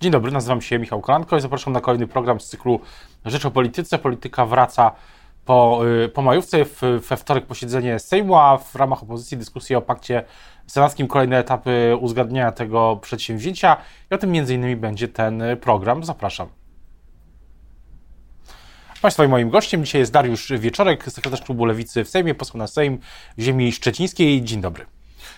Dzień dobry, nazywam się Michał Kolanko i zapraszam na kolejny program z cyklu Rzecz o Polityce. Polityka wraca po, y, po majówce, w, we wtorek posiedzenie Sejmu, a w ramach opozycji dyskusja o pakcie senackim, kolejne etapy uzgadniania tego przedsięwzięcia i o tym między innymi będzie ten program. Zapraszam. Państwa i moim gościem dzisiaj jest Dariusz Wieczorek, sekretarz klubu Lewicy w Sejmie, poseł na Sejm ziemi szczecińskiej. Dzień dobry.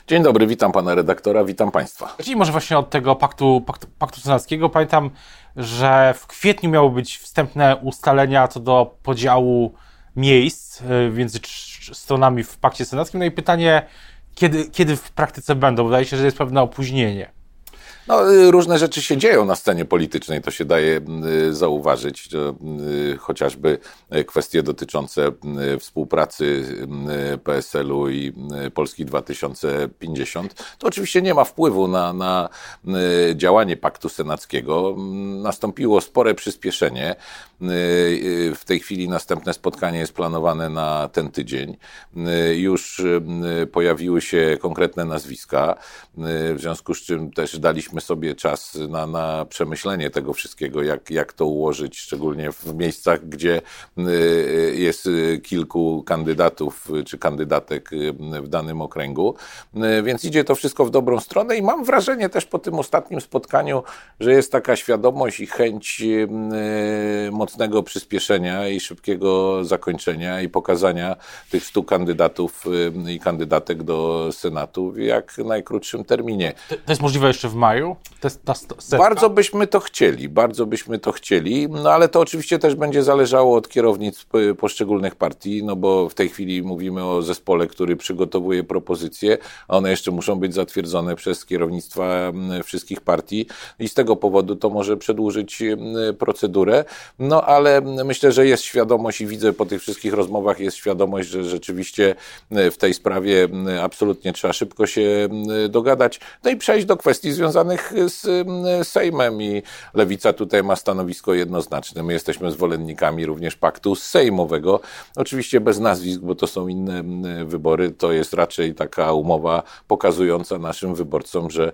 Dzień dobry, witam pana redaktora, witam państwa. Zacznijmy może właśnie od tego paktu, paktu, paktu senackiego. Pamiętam, że w kwietniu miały być wstępne ustalenia co do podziału miejsc y, między stronami w pakcie senackim. No i pytanie, kiedy, kiedy w praktyce będą? Wydaje się, że jest pewne opóźnienie. No, y, różne rzeczy się dzieją na scenie politycznej, to się daje y, zauważyć. Y, chociażby kwestie dotyczące współpracy PSL-u i Polski 2050. To oczywiście nie ma wpływu na, na działanie paktu senackiego. Nastąpiło spore przyspieszenie. W tej chwili następne spotkanie jest planowane na ten tydzień. Już pojawiły się konkretne nazwiska, w związku z czym też daliśmy sobie czas na, na przemyślenie tego wszystkiego, jak, jak to ułożyć, szczególnie w miejscach, gdzie y, jest kilku kandydatów czy kandydatek w danym okręgu. Y, więc idzie to wszystko w dobrą stronę i mam wrażenie też po tym ostatnim spotkaniu, że jest taka świadomość i chęć y, mocnego przyspieszenia i szybkiego zakończenia i pokazania tych stu kandydatów i kandydatek do Senatu w jak najkrótszym terminie. To jest możliwe jeszcze w maju? Bardzo byśmy to chcieli, bardzo byśmy to chcieli, no ale to oczywiście też będzie zależało od kierownic poszczególnych partii, no bo w tej chwili mówimy o zespole, który przygotowuje propozycje, a one jeszcze muszą być zatwierdzone przez kierownictwa wszystkich partii i z tego powodu to może przedłużyć procedurę, no ale myślę, że jest świadomość i widzę po tych wszystkich rozmowach jest świadomość, że rzeczywiście w tej sprawie absolutnie trzeba szybko się dogadać, no i przejść do kwestii związanych z Sejmem i Lewica tutaj ma stanowisko jednoznaczne. My jesteśmy zwolennikami również paktu sejmowego, oczywiście bez nazwisk, bo to są inne wybory. To jest raczej taka umowa pokazująca naszym wyborcom, że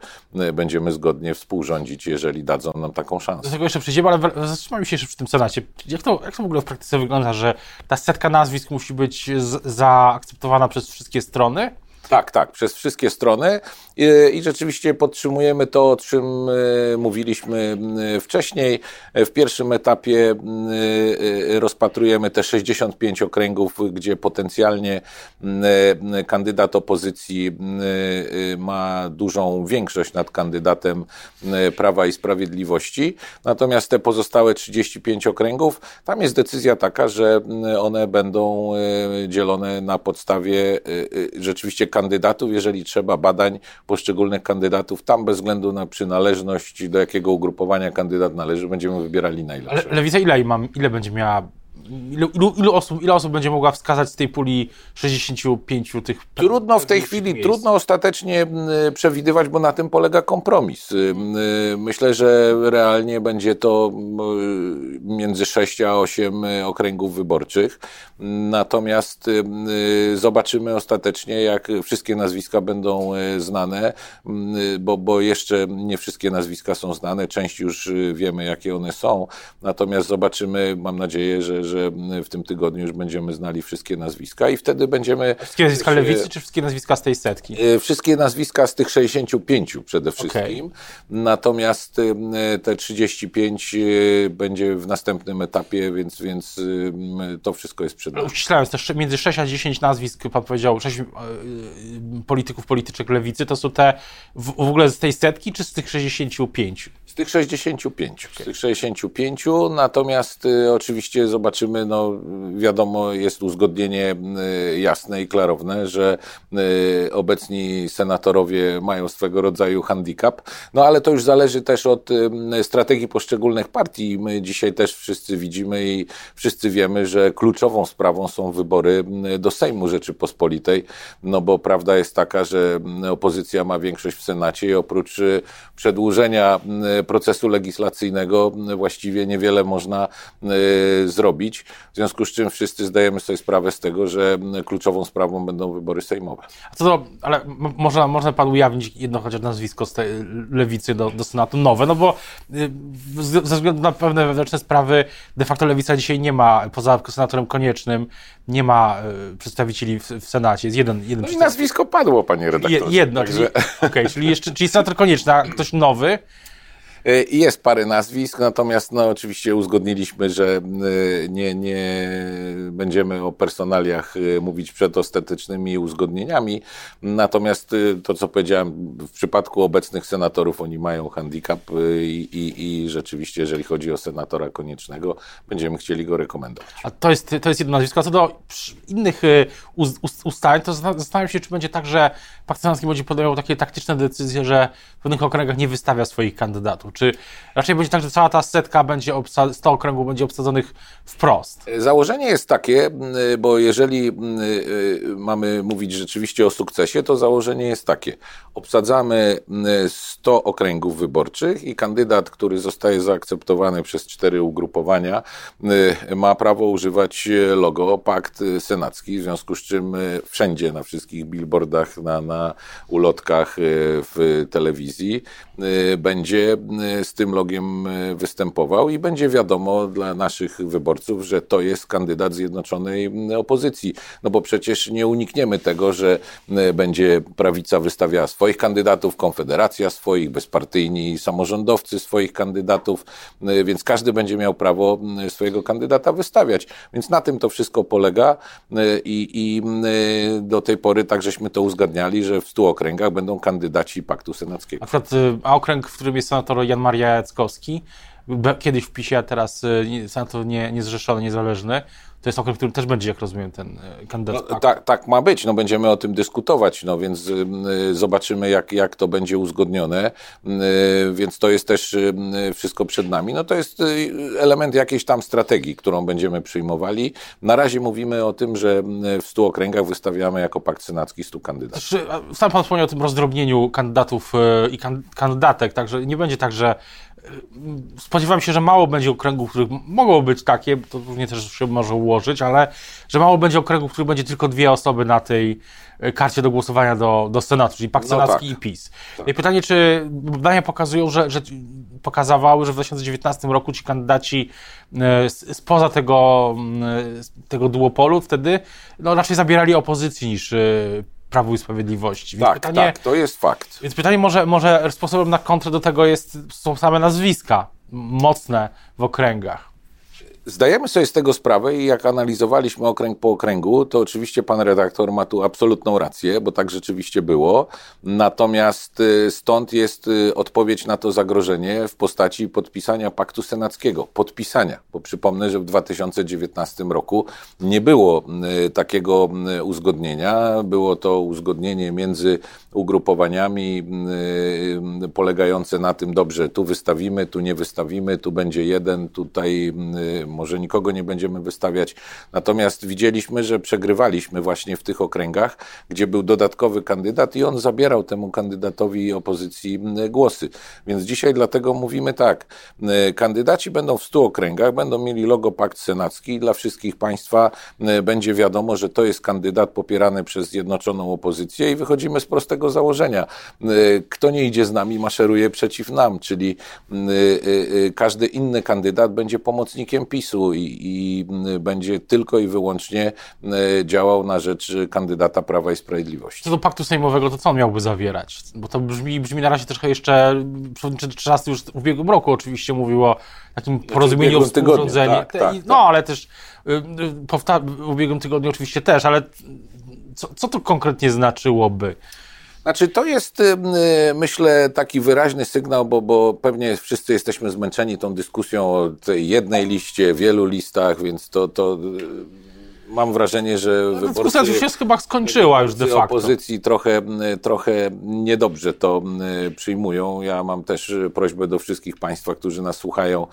będziemy zgodnie współrządzić, jeżeli dadzą nam taką szansę. Do tego jeszcze przyjdziemy, ale zatrzymajmy się jeszcze przy tym Senacie. Jak to, jak to w ogóle w praktyce wygląda, że ta setka nazwisk musi być zaakceptowana przez wszystkie strony? Tak, tak, przez wszystkie strony I, rzeczywiście podtrzymujemy to, o czym y, mówiliśmy y, wcześniej. W pierwszym etapie rozpatrujemy te 65 okręgów, gdzie potencjalnie kandydat opozycji ma dużą większość nad kandydatem Prawa i Sprawiedliwości. Natomiast te pozostałe 35 okręgów, tam jest decyzja taka, że one będą dzielone na podstawie rzeczywiście kandydatów, jeżeli trzeba badań poszczególnych kandydatów, tam bez względu na przynależność, do jakiego ugrupowania kandydat należy, będziemy wybierali najlepszego. Ale Lewica ile, mam, ile będzie miała Ilu, ilu, ilu, osób, ile osób będzie mogła wskazać z tej puli 65 tych Trudno w tej chwili, miejsc. trudno ostatecznie przewidywać, bo na tym polega kompromis. Myślę, że realnie będzie to między 6 a 8 okręgów wyborczych. Natomiast zobaczymy ostatecznie, jak wszystkie nazwiska będą znane, bo, bo jeszcze nie wszystkie nazwiska są znane. Część już wiemy, jakie one są. Natomiast zobaczymy, mam nadzieję, że, że że w tym tygodniu już będziemy znali wszystkie nazwiska i wtedy będziemy... Wszystkie nazwiska lewicy, czy wszystkie nazwiska z tej setki? E, wszystkie nazwiska z tych 65 przede wszystkim. Okay. Natomiast e, te 35 e, będzie w następnym etapie, więc, więc to wszystko jest przed nami. Uściślając, między 6 a 10 nazwisk, pan powiedział, 6 polityków, polityczek lewicy, to są te w, w ogóle z tej setki, czy z tych 65? Z tych 65. Okay. Z tych 65, natomiast y, oczywiście zobaczymy, no wiadomo, jest uzgodnienie y, jasne i klarowne, że y, obecni senatorowie mają swego rodzaju handicap, no ale to już zależy też od y, strategii poszczególnych partii. My dzisiaj też wszyscy widzimy i wszyscy wiemy, że kluczową sprawą są wybory do Sejmu Rzeczypospolitej, no bo prawda jest taka, że opozycja ma większość w Senacie i oprócz przedłużenia procesu legislacyjnego właściwie niewiele można zrobić w związku z czym wszyscy zdajemy sobie sprawę z tego, że kluczową sprawą będą wybory sejmowe. A co to, ale można, można Pan ujawnić jedno chociaż nazwisko z tej lewicy do, do Senatu, nowe, no bo y, ze względu na pewne wewnętrzne sprawy de facto lewica dzisiaj nie ma, poza senatorem koniecznym, nie ma y, przedstawicieli w, w Senacie, jest jeden, jeden no i nazwisko padło, panie redaktorze. jedno, Także... czyli, okay, czyli, jeszcze, czyli senator konieczny, a ktoś nowy, jest parę nazwisk, natomiast no, oczywiście uzgodniliśmy, że e, nie, nie będziemy o personaliach e, mówić przed ostatecznymi uzgodnieniami. Natomiast to, co powiedziałem, w przypadku obecnych senatorów oni mają handicap i, i, i rzeczywiście, jeżeli chodzi o senatora koniecznego, będziemy chcieli go rekomendować. A to jest, to jest jedno nazwisko. A co do innych ustaleń, to zastanawiam się, czy będzie tak, że Pakt będzie podejmował takie taktyczne decyzje, że w pewnych okręgach nie wystawia swoich kandydatów. Czy raczej będzie tak, że cała ta setka będzie, 100 okręgów będzie obsadzonych wprost? Założenie jest takie, bo jeżeli mamy mówić rzeczywiście o sukcesie, to założenie jest takie. Obsadzamy 100 okręgów wyborczych i kandydat, który zostaje zaakceptowany przez cztery ugrupowania, ma prawo używać logo Pakt Senacki, w związku z czym wszędzie, na wszystkich billboardach, na, na ulotkach w telewizji będzie z tym logiem e, występował i będzie wiadomo dla naszych wyborców, że to jest kandydat zjednoczonej opozycji. No bo przecież nie unikniemy tego, że będzie prawica wystawiała swoich kandydatów, konfederacja swoich, bezpartyjni samorządowcy swoich kandydatów, więc każdy będzie miał prawo swojego kandydata wystawiać. Więc na tym to wszystko polega i, i do tej pory tak żeśmy to uzgadniali, że w stu okręgach będą kandydaci Paktu Senackiego. Akurat, a okręg, w którym jest senator Jan Maria Jackowski, kiedyś w PiSie, a teraz y, senator nie, niezrzeszony, niezależny, to jest okres, który też będzie, jak rozumiem, ten e, kandydat. No, tak, tak ma być, no będziemy o tym dyskutować, no więc y, y, zobaczymy, jak, jak to będzie uzgodnione, y, więc to jest też wszystko przed nami. No to jest element jakiejś tam strategii, którą będziemy przyjmowali. Na razie mówimy o tym, że w stu okręgach wystawiamy jako pakt senacki stu kandydatów. Znaczy, sam pan wspomniał o tym rozdrobnieniu kandydatów i kandydatek, także nie będzie tak, że spodziewam się, że mało będzie okręgów, których mogą być takie, to różnie też się może ułożyć, ale że mało będzie okręgów, w których będzie tylko dwie osoby na tej e, karcie do głosowania do, do Senatu, czyli Pakt no Senacki tak. i PiS. Tak. I pytanie, czy badania pokazują, że, że pokazywały, że w 2019 roku ci kandydaci e, spoza tego, tego duopolu wtedy no, raczej zabierali opozycji niż e, Prawu i Sprawiedliwości. Więc tak, pytanie, tak, to jest fakt. Więc pytanie może, może sposobem na kontrę do tego jest, są same nazwiska mocne w okręgach. Zdajemy sobie z tego sprawę i jak analizowaliśmy okręg po okręgu, to oczywiście pan redaktor ma tu absolutną rację, bo tak rzeczywiście było. Natomiast y, stąd jest y, odpowiedź na to zagrożenie w postaci podpisania paktu senackiego. Podpisania, bo przypomnę, że w 2019 roku nie było y, takiego uzgodnienia. Było to uzgodnienie między ugrupowaniami polegające na tym, dobrze, tu wystawimy, tu nie wystawimy, tu będzie jeden, tutaj może nikogo nie będziemy wystawiać. Natomiast widzieliśmy, że przegrywaliśmy właśnie w tych okręgach, gdzie był dodatkowy kandydat i on zabierał temu kandydatowi opozycji głosy. Więc dzisiaj dlatego mówimy tak, kandydaci będą w stu okręgach, będą mieli logo Pakt Senacki i dla wszystkich państwa będzie wiadomo, że to jest kandydat popierany przez zjednoczoną opozycję i wychodzimy z prostego założenia. Kto nie idzie z nami, maszeruje przeciw nam, czyli każdy inny kandydat będzie pomocnikiem PiS PiSu i, i będzie tylko i wyłącznie e, działał na rzecz kandydata Prawa i Sprawiedliwości. Co do paktu sejmowego, to co on miałby zawierać? Bo to brzmi, brzmi na razie trochę jeszcze, przewodniczący Trzasty już w ubiegłym roku oczywiście mówił o takim znaczy, porozumieniu o współrządzeniu. Tak, tak, no, tak. ale też y, y, w ubiegłym tygodniu oczywiście też, ale co, co to konkretnie znaczyłoby? Znaczy, to jest, y, myślę, taki wyraźny sygnał, bo, bo pewnie wszyscy jesteśmy zmęczeni tą dyskusją o tej jednej liście, wielu listach, więc to, to Mam wrażenie, że no, wyborcy... Dyskusja się chyba skończyła już de facto. opozycji trochę, trochę niedobrze to przyjmują. Ja mam też prośbę do wszystkich Państwa, którzy nas słuchają,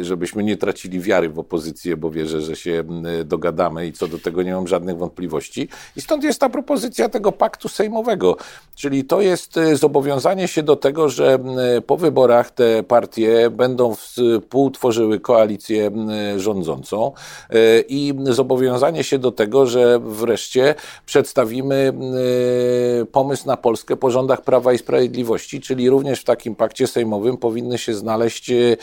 żebyśmy nie tracili wiary w opozycję, bo wierzę, że się dogadamy i co do tego nie mam żadnych wątpliwości. I stąd jest ta propozycja tego paktu sejmowego, czyli to jest zobowiązanie się do tego, że po wyborach te partie będą współtworzyły koalicję rządzącą e, i zobowiązanie się do tego, że wreszcie przedstawimy e, pomysł na Polskę po rządach Prawa i Sprawiedliwości, czyli również w takim pakcie sejmowym powinny się znaleźć e,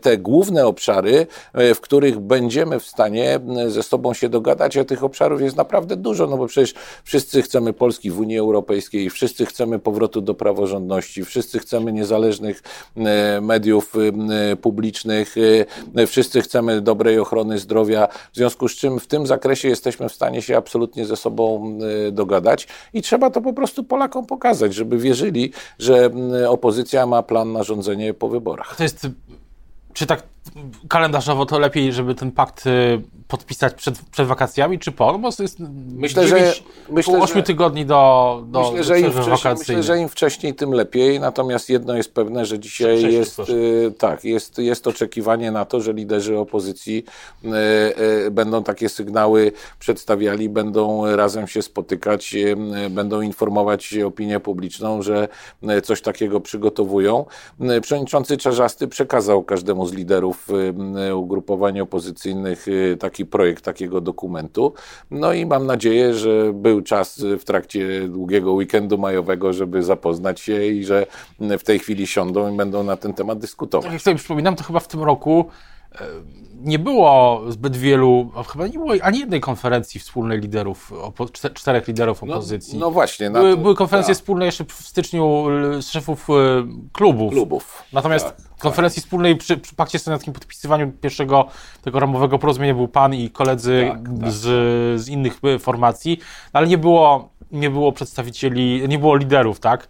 te główne obszary, w których będziemy w stanie ze sobą się dogadać, a tych obszarów jest naprawdę dużo, no bo przecież wszyscy chcemy Polski w Unii Europejskiej, wszyscy chcemy powrotu do praworządności, wszyscy chcemy niezależnych mediów publicznych, wszyscy chcemy dobrej ochrony zdrowia, w związku z czym w tym zakresie jesteśmy w stanie się absolutnie ze sobą y, dogadać i trzeba to po prostu Polakom pokazać, żeby wierzyli, że y, opozycja ma plan na rządzenie po wyborach. To jest, czy tak kalendarzowo to lepiej, żeby ten pakt y, podpisać przed, przed wakacjami, czy po? No bo to jest myślę, 9, że, myślę, 8 że, tygodni do, do, myślę, że im wcześniej, Myślę, że im wcześniej, tym lepiej. Natomiast jedno jest pewne, że dzisiaj jest, y, tak, jest, jest oczekiwanie na to, że liderzy opozycji y, y, będą takie sygnały przedstawiali, będą razem się spotykać, y, będą informować opinię publiczną, że y, coś takiego przygotowują. Y, przewodniczący Czarzasty przekazał każdemu z liderów ugrupowań opozycyjnych taki taki projekt takiego dokumentu. No i mam nadzieję, że był czas w trakcie długiego weekendu majowego, żeby zapoznać się i że w tej chwili siądą i będą na ten temat dyskutować. Tak jak sobie przypominam, to chyba w tym roku nie było zbyt wielu, chyba nie było ani jednej konferencji wspólnej liderów, czterech liderów no, opozycji. No, no właśnie. Były, były, konferencje tak. wspólne jeszcze w styczniu z szefów e, klubów. klubów. Natomiast tak, konferencji tak. wspólnej przy, przy pakcie senackim podpisywaniu pierwszego tego ramowego porozumienia był pan i koledzy tak, tak. z, z innych e, formacji, ale nie było nie było przedstawicieli, nie było liderów, tak?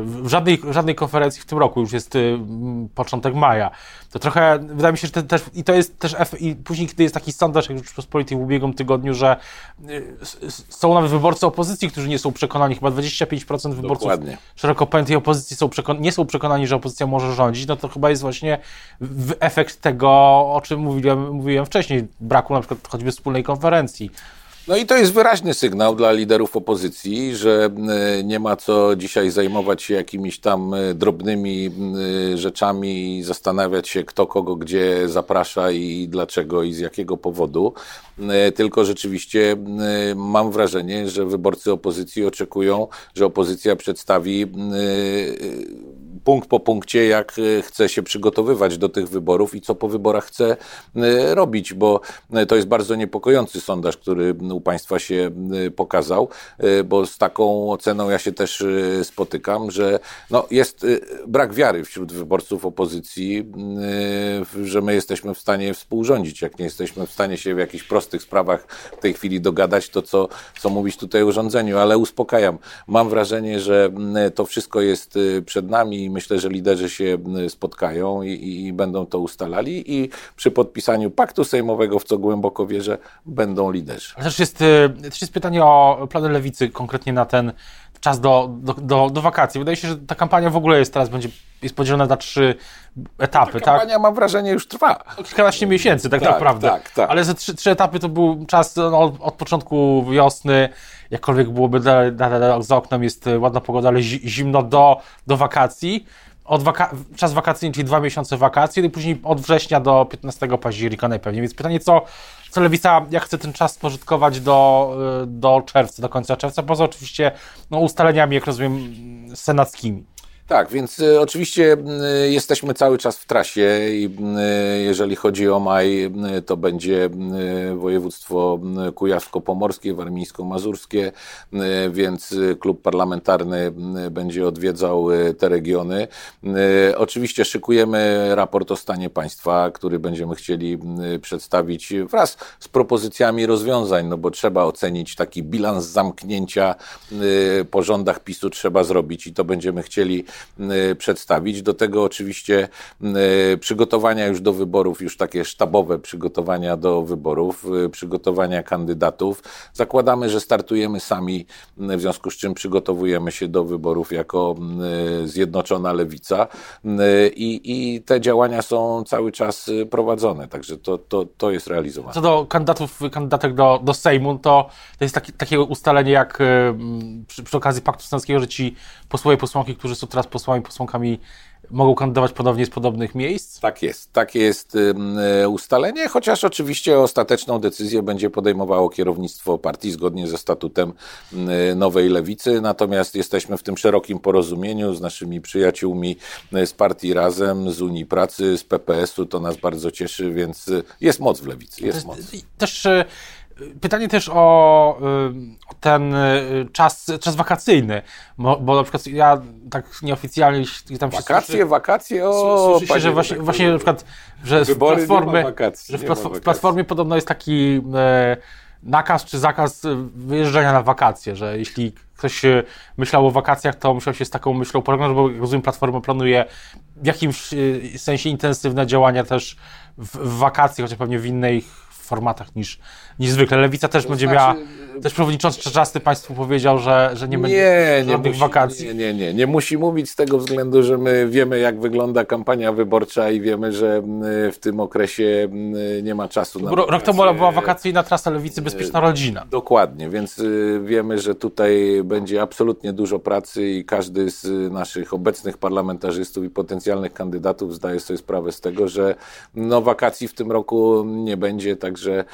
W żadnej, żadnej konferencji w tym roku, już jest początek maja. To trochę, wydaje mi się, że te, też, i to jest też, i później, kiedy jest taki sondaż, jak Rzeczpospolitej w ubiegłym tygodniu, że y, są nawet wyborcy opozycji, którzy nie są przekonani, chyba 25% wyborców Dokładnie. szeroko pojętej opozycji są nie są przekonani, że opozycja może rządzić, no to chyba jest właśnie efekt tego, o czym mówiłem, mówiłem wcześniej, braku na przykład choćby wspólnej konferencji. No i to jest wyraźny sygnał dla liderów opozycji, że e, nie ma co dzisiaj zajmować się jakimiś tam e, drobnymi e, rzeczami i zastanawiać się, kto kogo gdzie zaprasza i dlaczego i z jakiego powodu. Tylko rzeczywiście mam wrażenie, że wyborcy opozycji oczekują, że opozycja przedstawi punkt po punkcie, jak e, chce się przygotowywać do tych wyborów i co po wyborach chce e, robić, bo e, to jest bardzo niepokojący sondaż, który u Państwa się pokazał, bo z taką oceną ja się też spotykam, że no jest brak wiary wśród wyborców opozycji, że my jesteśmy w stanie współrządzić. Jak nie jesteśmy w stanie się w jakichś prostych sprawach w tej chwili dogadać, to co, co mówić tutaj o urządzeniu, ale uspokajam. Mam wrażenie, że to wszystko jest przed nami i myślę, że liderzy się spotkają i, i, będą to ustalali i przy podpisaniu paktu sejmowego, w co głęboko wierzę, będą liderzy. Też jest, y, też jest pytanie o plany lewicy konkretnie na ten czas do, do, do, do wakacji. Wydaje się, że ta kampania w ogóle jest teraz będzie jest podzielona na trzy etapy. Ta tak? kampania, tak? mam wrażenie, już trwa. Kilkanaście miesięcy, tak, tak naprawdę. Tak, tak. Ale ze trzy, trzy etapy to był czas no, od, początku wiosny, jakkolwiek byłoby za oknem jest ładna pogoda, ale zimno do, do wakacji. Od waka czas wakacyjny, czyli dwa miesiące wakacji, i później od września do 15 października najpewniej. Więc pytanie, co, co jak chce ten czas spożytkować do, do czerwca, do końca czerwca, poza oczywiście no, ustaleniami, jak rozumiem, senackimi. Tak, więc y, oczywiście y, jesteśmy cały czas w trasie i y, jeżeli chodzi o maj, to będzie województwo kujawsko-pomorskie, warmińsko-mazurskie, więc klub parlamentarny będzie odwiedzał te regiony. Oczywiście szykujemy raport o stanie państwa, który będziemy chcieli przedstawić wraz z propozycjami rozwiązań, no bo trzeba ocenić taki bilans zamknięcia po rządach PiSu trzeba zrobić i to będziemy chcieli przedstawić. Do tego oczywiście przygotowania już do wyborów, już takie sztabowe przygotowania do wyborów, przygotowania kandydatów. Zakładamy, że startujemy sami, w związku z czym przygotowujemy się do wyborów jako Zjednoczona Lewica i, i te działania są cały czas prowadzone, także to, to, to jest realizowane. Co do kandydatów, kandydatek do, do Sejmu, to, to jest taki, takie ustalenie jak przy, przy okazji Paktu Stanowskiego, że ci posłowie, posłanki, którzy są teraz posłami, posłankami mogą kandydować ponownie z podobnych miejsc? Tak jest. Takie jest e, ustalenie, chociaż oczywiście ostateczną decyzję będzie podejmowało kierownictwo partii zgodnie ze statutem Nowej Lewicy. Natomiast jesteśmy w tym szerokim porozumieniu z naszymi przyjaciółmi z partii Razem, z Unii Pracy, z PPS-u. To nas bardzo cieszy, więc jest moc w Lewicy. Jest moc. Też e, Pytanie też o, ten y, czas, czas wakacyjny, bo, na przykład ja tak nieoficjalnie tam się Wakacje, wakacje, o Słyszy się, że właśnie, właśnie na przykład, że w platformie, wakacji, że w, w platformie podobno jest taki e, nakaz czy zakaz wyjeżdżania na wakacje, że jeśli ktoś myślał o wakacjach, to musiał się z taką myślą pożegnać, bo jak rozumiem, Platforma planuje w jakimś e, sensie intensywne działania też w, w wakacje, chociaż pewnie w innych formatach niż, niż zwykle. Lewica też to będzie znaczy, miała, też przewodniczący Czaczasty Państwu powiedział, że, że nie będzie nie, żadnych musi, wakacji. Nie, nie, nie, nie musi mówić z tego względu, że my wiemy jak wygląda kampania wyborcza i wiemy, że w tym okresie nie ma czasu na Rok temu była wakacyjna trasa Lewicy Bezpieczna Rodzina. Dokładnie, więc y, wiemy, że tutaj będzie absolutnie dużo pracy i każdy z naszych obecnych parlamentarzystów i potencjalnych kandydatów zdaje sobie sprawę z tego, że no, wakacji w tym roku nie będzie, tak Także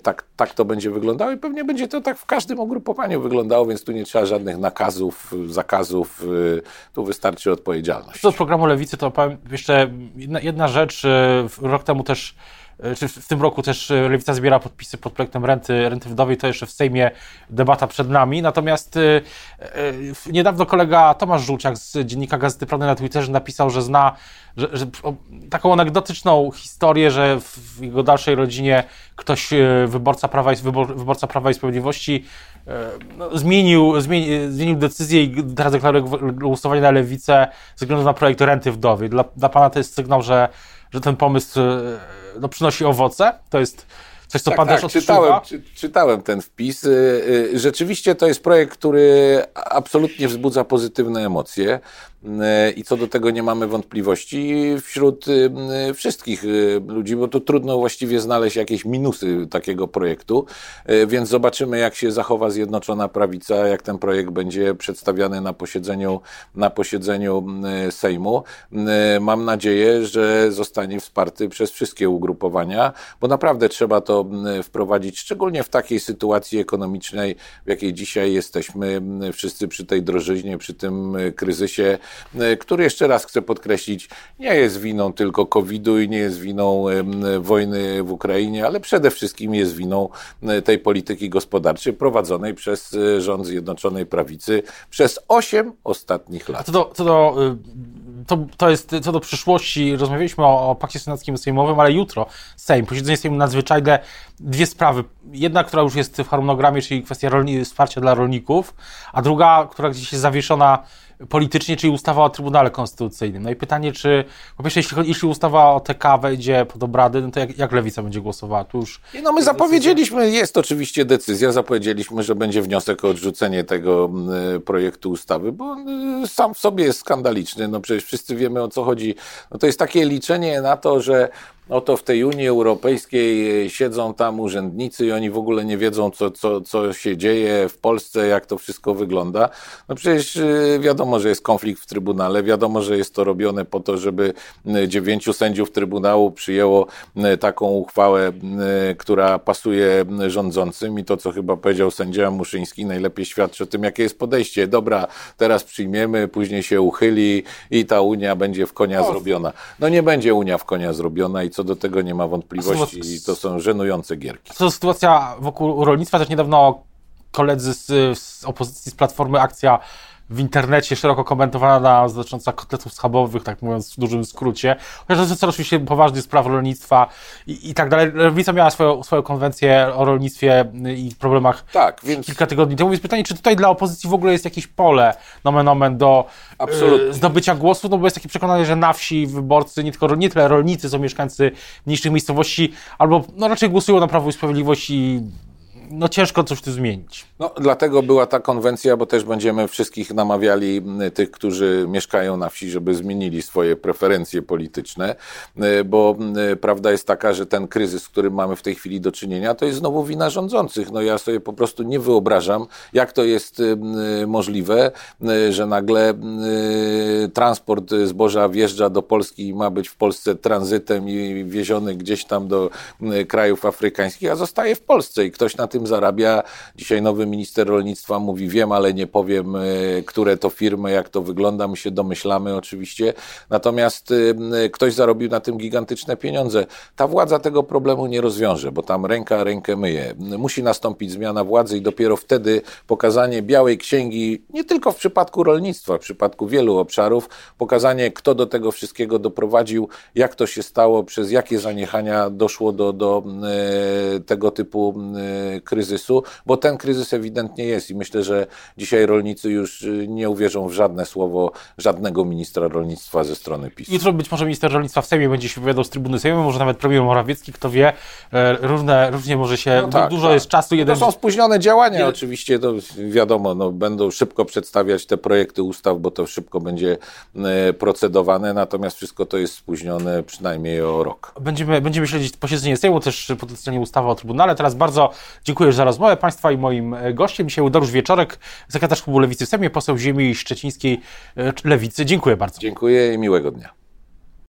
tak, tak to będzie wyglądało i pewnie będzie to tak w każdym ugrupowaniu wyglądało, więc tu nie trzeba żadnych nakazów, zakazów, y, tu wystarczy odpowiedzialność. Co do programu Lewicy, to powiem jeszcze jedna, jedna rzecz. Y, rok temu też czy w tym roku też e, Lewica zbiera podpisy pod projektem renty, renty wdowej, to jeszcze w Sejmie debata przed nami. Natomiast e, niedawno kolega Tomasz Żółciak z dziennika Gazety Prawnej na Twitterze napisał, że zna że, że, taką anegdotyczną historię, że w jego dalszej rodzinie ktoś, wyborca Prawa i, wybor, wyborca Prawa i Sprawiedliwości, no, zmienił, zmienił, zmienił decyzję i teraz deklaruje głosowanie na lewicę ze względu na projekt renty wdowej. Dla, dla pana to jest sygnał, że, że ten pomysł no, przynosi owoce. To jest coś, co tak, pan tak, też czytałem, czy, czytałem ten wpis. Y, y, rzeczywiście to jest projekt, który absolutnie wzbudza pozytywne emocje. E, i co do tego nie mamy wątpliwości wśród wszystkich ludzi, bo to trudno właściwie znaleźć jakieś minusy takiego projektu, więc zobaczymy, jak się zachowa Zjednoczona Prawica, jak ten projekt będzie przedstawiany na posiedzeniu, na posiedzeniu Sejmu. Mam nadzieję, że zostanie wsparty przez wszystkie ugrupowania, bo naprawdę trzeba to wprowadzić, szczególnie w takiej sytuacji ekonomicznej, w jakiej dzisiaj jesteśmy, wszyscy przy tej drożyźnie, przy tym kryzysie E, który jeszcze raz chcę podkreślić, nie jest winą tylko COVID-u i nie jest winą wojny w Ukrainie, ale przede wszystkim jest winą e, tej polityki gospodarczej prowadzonej przez e, rząd Zjednoczonej Prawicy przez 8 ostatnich lat. Co do, co do to, to jest co do przyszłości. Rozmawialiśmy o, o pakcie senackim sejmowym, ale jutro Sejm, posiedzenie Sejmu nadzwyczajne, dwie sprawy. Jedna, która już jest w harmonogramie, czyli kwestia rolni, wsparcia dla rolników, a druga, która gdzieś jest zawieszona politycznie, czyli ustawa o Trybunale Konstytucyjnym. No i pytanie, czy po pierwsze, jeśli, jeśli ustawa o TK wejdzie pod obrady, no to jak, jak Lewica będzie głosowała? Tu już no my zapowiedzieliśmy, jest oczywiście decyzja, zapowiedzieliśmy, że będzie wniosek o odrzucenie tego projektu ustawy, bo sam w sobie jest skandaliczny. No przecież wszyscy wiemy o co chodzi. No to jest takie liczenie na to, że oto w tej Unii Europejskiej e, siedzą tam urzędnicy i oni w ogóle nie wiedzą, co, co, co się dzieje w Polsce, jak to wszystko wygląda. No przecież e, wiadomo, że jest konflikt w Trybunale, wiadomo, że jest to robione po to, żeby dziewięciu sędziów Trybunału przyjęło taką uchwałę, która pasuje rządzącym i to, co chyba powiedział sędzia Muszyński, najlepiej świadczy o tym, jakie jest podejście. Dobra, teraz przyjmiemy, później się uchyli i ta Unia będzie w konia zrobiona. No nie będzie Unia w konia zrobiona i co co do tego nie ma wątpliwości i to są żenujące gierki. To sytuacja wokół rolnictwa, też niedawno koledzy z, z opozycji, z Platformy Akcja w internecie szeroko komentowana dotycząca kotletów schabowych, tak mówiąc w dużym skrócie. Chociaż to jest oczywiście poważny spraw rolnictwa i, i tak dalej. Lewica miała swoją, swoją konwencję o rolnictwie i problemach tak, więc... kilka tygodni temu. Jest pytanie, czy tutaj dla opozycji w ogóle jest jakieś pole, nomen omen, do Absolutnie. zdobycia głosu, no bo jest takie przekonanie, że na wsi wyborcy, nie tylko nie tyle rolnicy, są mieszkańcy mniejszych miejscowości, albo no raczej głosują na Prawo i Sprawiedliwość i no ciężko coś tu zmienić. No, dlatego była ta konwencja, bo też będziemy wszystkich namawiali, tych, którzy mieszkają na wsi, żeby zmienili swoje preferencje polityczne, bo prawda jest taka, że ten kryzys, z którym mamy w tej chwili do czynienia, to jest znowu wina rządzących. No ja sobie po prostu nie wyobrażam, jak to jest możliwe, że nagle transport zboża wjeżdża do Polski i ma być w Polsce tranzytem i wieziony gdzieś tam do krajów afrykańskich, a zostaje w Polsce i ktoś na tym tym zarabia. Dzisiaj nowy minister rolnictwa mówi, wiem, ale nie powiem, e, które to firmy, jak to wygląda, my się domyślamy oczywiście. Natomiast e, ktoś zarobił na tym gigantyczne pieniądze. Ta władza tego problemu nie rozwiąże, bo tam ręka rękę myje. Musi nastąpić zmiana władzy i dopiero wtedy pokazanie białej księgi, nie tylko w przypadku rolnictwa, w przypadku wielu obszarów, pokazanie, kto do tego wszystkiego doprowadził, jak to się stało, przez jakie zaniechania doszło do, do e, tego typu kryzysu, bo ten kryzys ewidentnie jest i myślę, że dzisiaj rolnicy już y, nie uwierzą w żadne słowo żadnego ministra rolnictwa ze strony PiS. Jutro być może minister rolnictwa w Sejmie będzie się wypowiadał z trybuny Sejmu, może nawet premier Morawiecki, kto wie, e, różne, różnie może się, no tak, dużo tak. jest czasu. Jeden... To są spóźnione działania oczywiście, to wiadomo, no, będą szybko przedstawiać te projekty ustaw, bo to szybko będzie e, procedowane, natomiast wszystko to jest spóźnione przynajmniej o rok. Będziemy, będziemy śledzić posiedzenie Sejmu, też potencjalnie ustawa o Trybunale. Teraz bardzo Dziękuję za rozmowę Państwa i moim e, gościem dzisiaj Dariusz Wieczorek, sekretarz klubu Lewicy w Sejmie, poseł ziemi szczecińskiej e, Lewicy. Dziękuję bardzo. Dziękuję i miłego dnia.